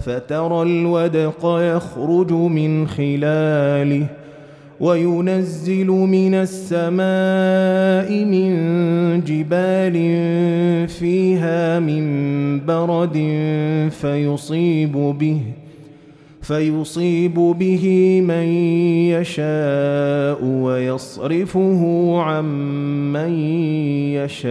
فترى الودق يخرج من خلاله وينزل من السماء من جبال فيها من برد فيصيب به فيصيب به من يشاء ويصرفه عن من يشاء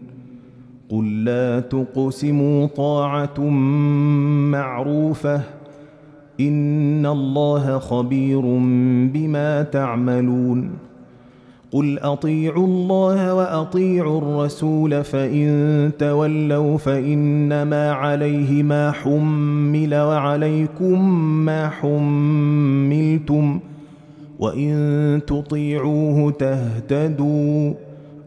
قل لا تقسموا طاعة معروفة إن الله خبير بما تعملون قل أطيعوا الله وأطيعوا الرسول فإن تولوا فإنما عليه ما حمل وعليكم ما حملتم وإن تطيعوه تهتدوا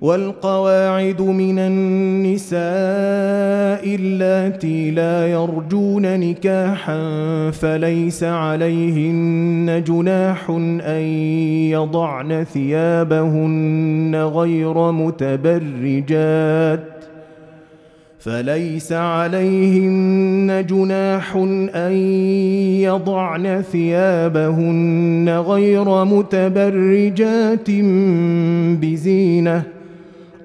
والقواعد من النساء اللاتي لا يرجون نكاحا فليس عليهن جناح أن يضعن ثيابهن غير متبرجات فليس عليهن جناح أن يضعن ثيابهن غير متبرجات بزينة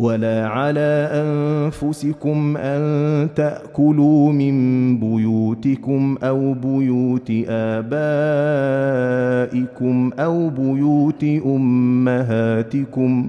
ولا على أنفسكم أن تأكلوا من بيوتكم أو بيوت آبائكم أو بيوت أمهاتكم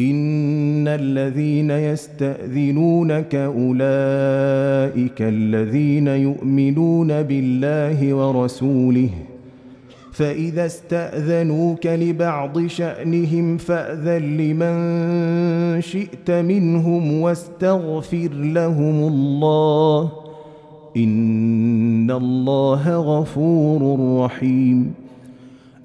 إن الذين يستأذنونك أولئك الذين يؤمنون بالله ورسوله فإذا استأذنوك لبعض شأنهم فأذن لمن شئت منهم واستغفر لهم الله إن الله غفور رحيم.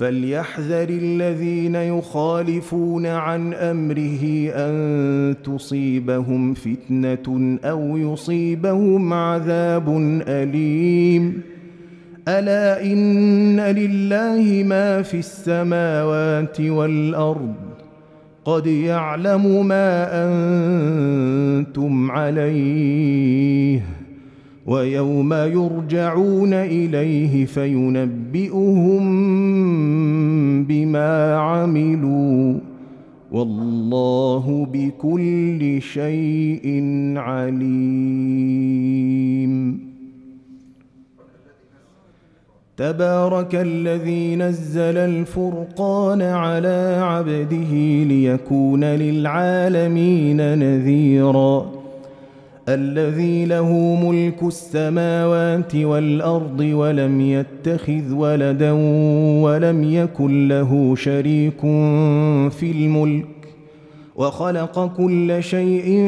فليحذر الذين يخالفون عن أمره أن تصيبهم فتنة أو يصيبهم عذاب أليم. ألا إن لله ما في السماوات والأرض. قد يعلم ما أنتم عليه. ويوم يرجعون إليه فينبئهم بما عملوا والله بكل شيء عليم. تبارك الذي نزل الفرقان على عبده ليكون للعالمين نذيراً. الذي له ملك السماوات والأرض ولم يتخذ ولدا ولم يكن له شريك في الملك وخلق كل شيء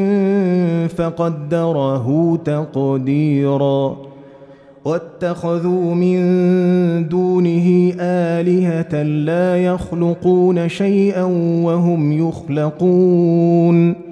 فقدره تقديرا واتخذوا من دونه آلهة لا يخلقون شيئا وهم يخلقون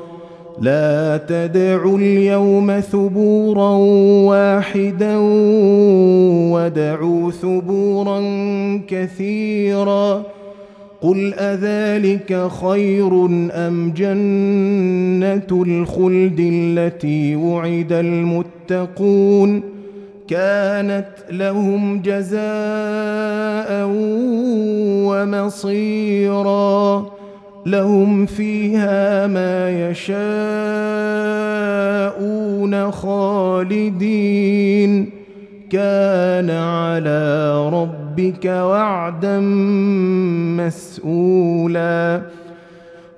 لا تدعوا اليوم ثبورا واحدا ودعوا ثبورا كثيرا قل أذلك خير أم جنة الخلد التي وعد المتقون كانت لهم جزاء ومصيرا لهم فيها ما يشاءون خالدين. كان على ربك وعدا مسؤولا.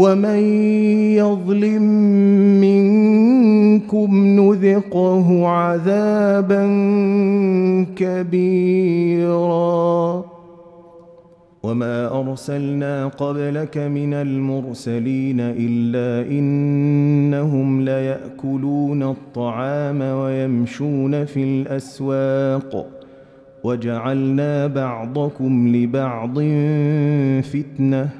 ومن يظلم منكم نذقه عذابا كبيرا. وما ارسلنا قبلك من المرسلين الا انهم لياكلون الطعام ويمشون في الاسواق. وجعلنا بعضكم لبعض فتنه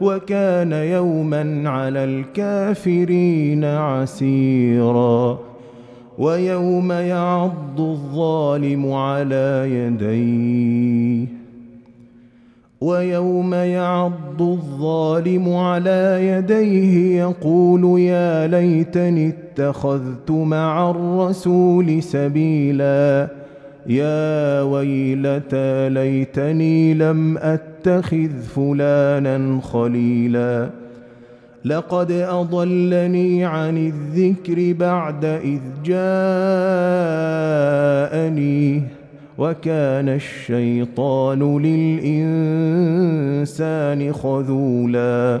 وكان يوما على الكافرين عسيرا ويوم يعض الظالم على يديه ويوم يعض الظالم على يديه يقول يا ليتني اتخذت مع الرسول سبيلا يا ويلتى ليتني لم أتخذ فلانا خليلا. لقد أضلني عن الذكر بعد إذ جاءني وكان الشيطان للإنسان خذولا.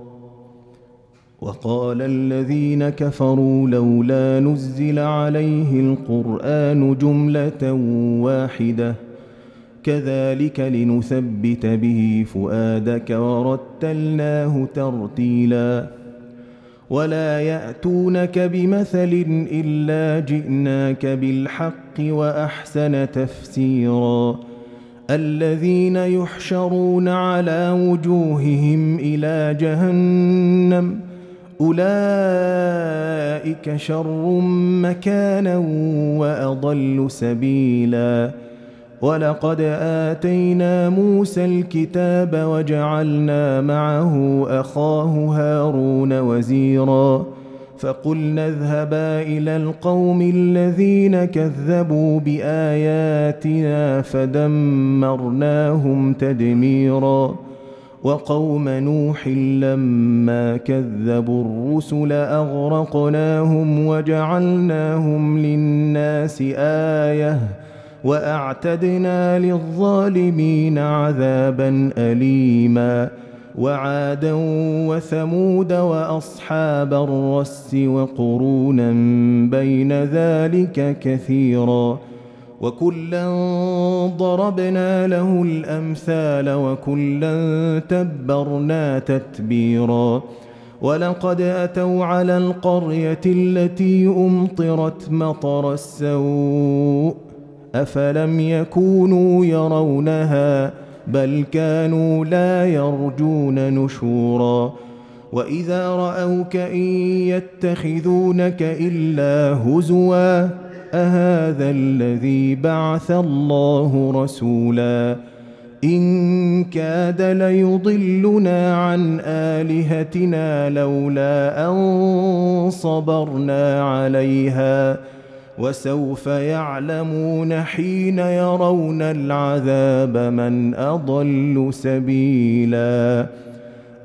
وقال الذين كفروا لولا نزل عليه القرآن جملة واحدة. كذلك لنثبت به فؤادك ورتلناه ترتيلا. ولا يأتونك بمثل إلا جئناك بالحق وأحسن تفسيرا. الذين يحشرون على وجوههم إلى جهنم أولئك شر مكانا وأضل سبيلا. ولقد آتينا موسى الكتاب وجعلنا معه أخاه هارون وزيرا. فقلنا اذهبا إلى القوم الذين كذبوا بآياتنا فدمرناهم تدميراً. وقوم نوح لما كذبوا الرسل أغرقناهم وجعلناهم للناس آية وأعتدنا للظالمين عذابا اليما وعادا وثمود وأصحاب الرس وقرونا بين ذلك كثيرا وكلا ضربنا له الامثال وكلا تبرنا تتبيرا ولقد اتوا على القريه التي امطرت مطر السوء افلم يكونوا يرونها بل كانوا لا يرجون نشورا واذا راوك ان يتخذونك الا هزوا أهذا الذي بعث الله رسولا؟ إن كاد ليضلنا عن آلهتنا لولا أن صبرنا عليها. وسوف يعلمون حين يرون العذاب من أضل سبيلاً.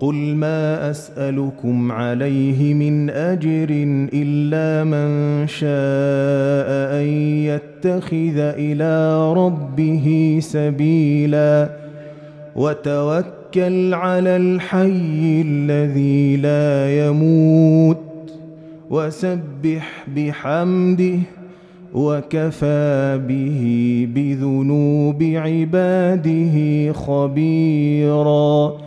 قل ما اسالكم عليه من اجر الا من شاء ان يتخذ إلى ربه سبيلا وتوكل على الحي الذي لا يموت وسبح بحمده وكفى به بذنوب عباده خبيرا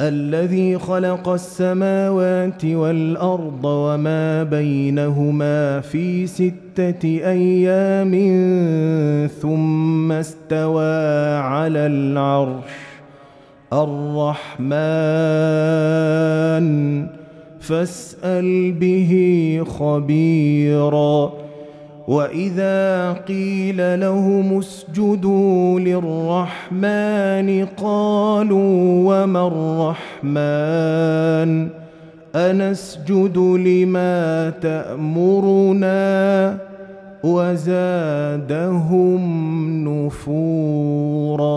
الذي خلق السماوات والأرض وما بينهما في ستة أيام ثم استوى على العرش الرحمن. فاسأل به خبيرا. واذا قيل لهم اسجدوا للرحمن قالوا وما الرحمن انسجد لما تامرنا وزادهم نفورا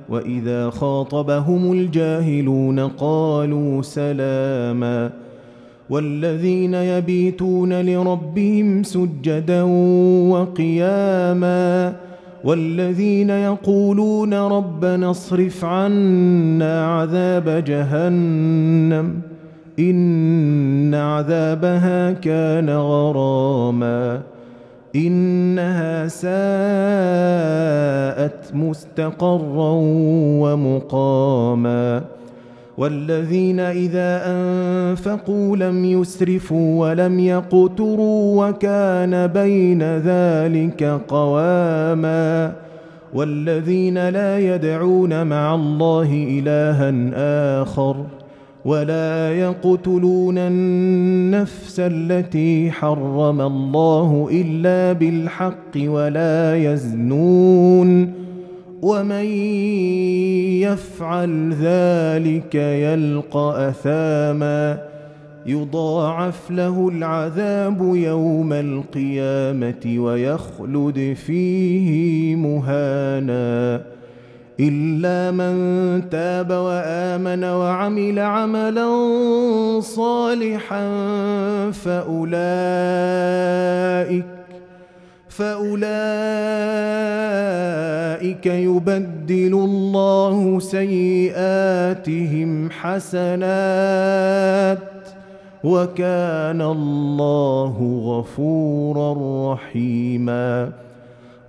واذا خاطبهم الجاهلون قالوا سلاما والذين يبيتون لربهم سجدا وقياما والذين يقولون ربنا اصرف عنا عذاب جهنم ان عذابها كان غراما إنها ساءت مستقرا ومقاما. والذين إذا أنفقوا لم يسرفوا ولم يقتروا وكان بين ذلك قواما. والذين لا يدعون مع الله إلها آخر. ولا يقتلون النفس التي حرم الله إلا بالحق ولا يزنون ومن يفعل ذلك يلقى أثاما يضاعف له العذاب يوم القيامة ويخلد فيه مهانا إلا من تاب وآمن وعمل عملا صالحا فأولئك فأولئك يبدل الله سيئاتهم حسنات وكان الله غفورا رحيماً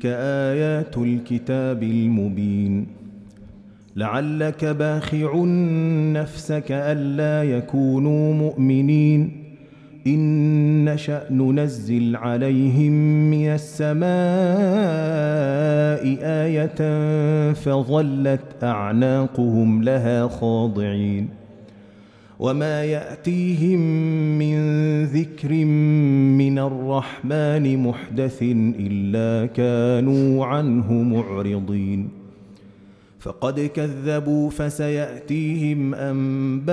تلك آيات الكتاب المبين. لعلك باخع نفسك ألا يكونوا مؤمنين. إن نشأ ننزل عليهم من السماء آية فظلت أعناقهم لها خاضعين. وما ياتيهم من ذكر من الرحمن محدث الا كانوا عنه معرضين فقد كذبوا فسياتيهم انباء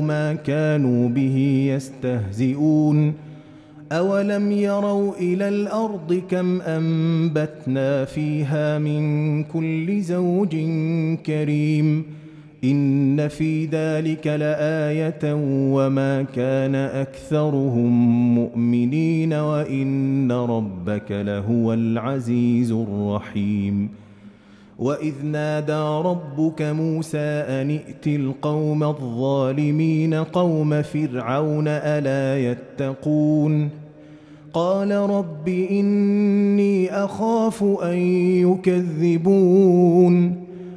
ما كانوا به يستهزئون اولم يروا إلى الأرض كم انبتنا فيها من كل زوج كريم إن في ذلك لآية وما كان أكثرهم مؤمنين وإن ربك لهو العزيز الرحيم. وإذ نادى ربك موسى أن ائت القوم الظالمين قوم فرعون ألا يتقون؟ قال رب إني أخاف أن يكذبون.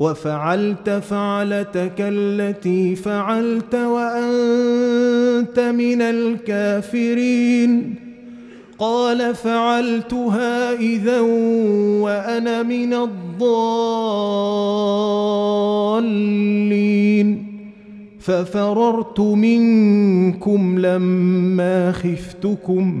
وفعلت فعلتك التي فعلت وأنت من الكافرين. قال فعلتها إذا وأنا من الضالين. ففررت منكم لما خفتكم.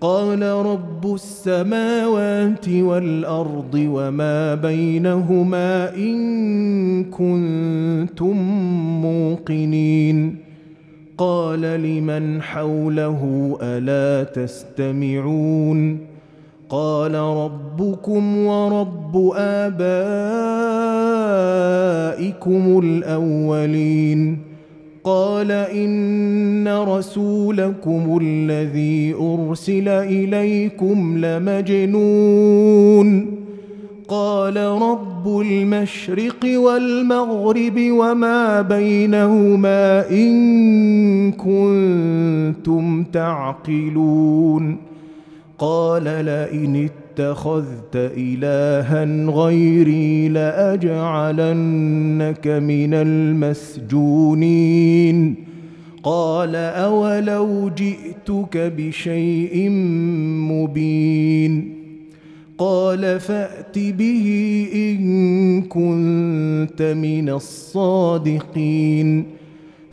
قال رب السماوات والأرض وما بينهما إن كنتم موقنين. قال لمن حوله ألا تستمعون؟ قال ربكم ورب آبائكم الأولين. قال إن رسولكم الذي أرسل إليكم لمجنون. قال رب المشرق والمغرب وما بينهما إن كنتم تعقلون. قال لئن اتخذت إلها غيري لأجعلنك من المسجونين. قال أولو جئتك بشيء مبين. قال فأت به إن كنت من الصادقين.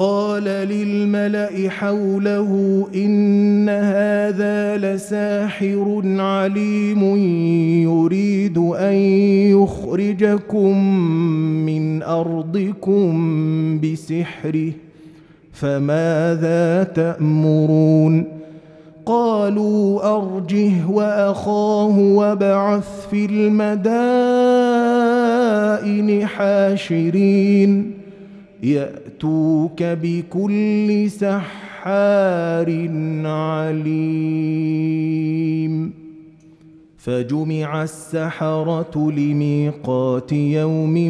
قال للملأ حوله إن هذا لساحر عليم يريد أن يخرجكم من أرضكم بسحره فماذا تأمرون؟ قالوا ارجه واخاه وابعث في المدائن حاشرين يأتوك بكل سحار عليم. فجمع السحرة لميقات يوم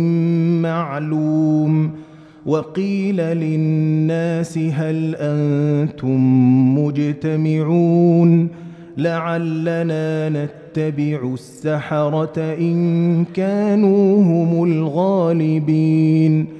معلوم. وقيل للناس هل أنتم مجتمعون؟ لعلنا نتبع السحرة إن كانوا هم الغالبين.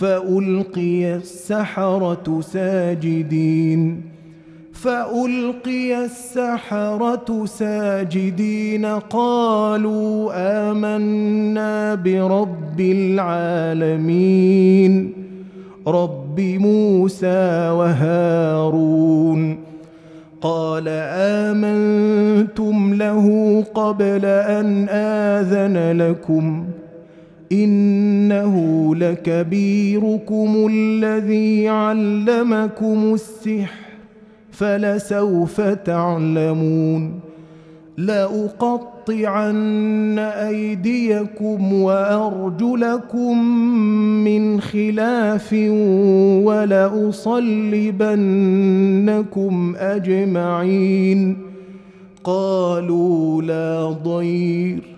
فألقي السحرة ساجدين. فألقي السحرة ساجدين. قالوا آمنا برب العالمين. رب موسى وهارون. قال آمنتم له قبل أن آذن لكم ۖ. إنه لكبيركم الذي علمكم السحر فلسوف تعلمون. لأقطعن أيديكم وأرجلكم من خلاف ولأصلبنكم أجمعين. قالوا لا ضير.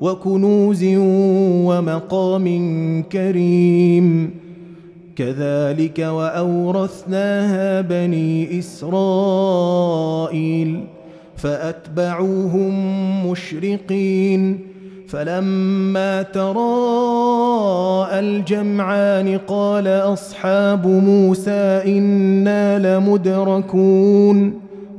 وكنوز ومقام كريم. كذلك وأورثناها بني إسرائيل فأتبعوهم مشرقين. فلما تراءى الجمعان قال أصحاب موسى إنا لمدركون.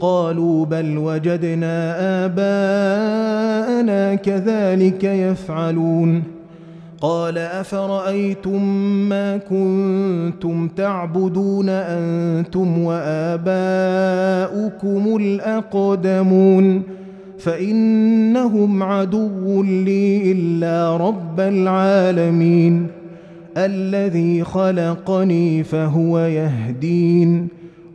قالوا بل وجدنا آباءنا كذلك يفعلون. قال أفرأيتم ما كنتم تعبدون أنتم وآباؤكم الأقدمون؟ فإنهم عدو لي إلا رب العالمين. الذي خلقني فهو يهدين.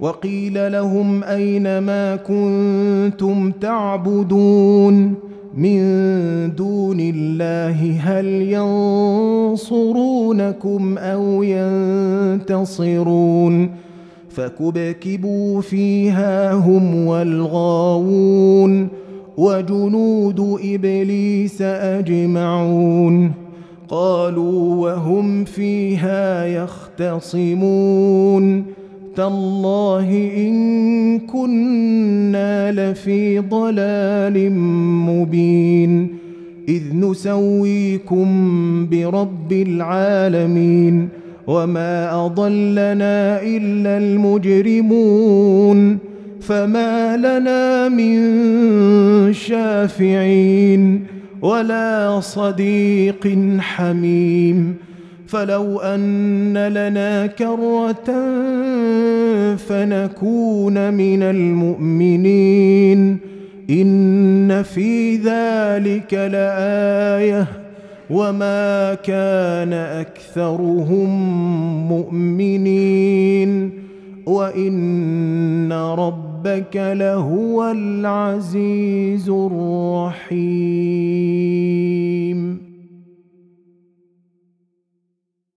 وقيل لهم أين ما كنتم تعبدون من دون الله هل ينصرونكم أو ينتصرون فكبكبوا فيها هم والغاوون وجنود إبليس أجمعون قالوا وهم فيها يختصمون تالله إن كنا لفي ضلال مبين. إذ نسويكم برب العالمين. وما أضلنا إلا المجرمون. فما لنا من شافعين. ولا صديق حميم. فلو أن لنا كرة فنكون من المؤمنين. إن في ذلك لآية. وما كان أكثرهم مؤمنين. وإن ربك لهو العزيز الرحيم.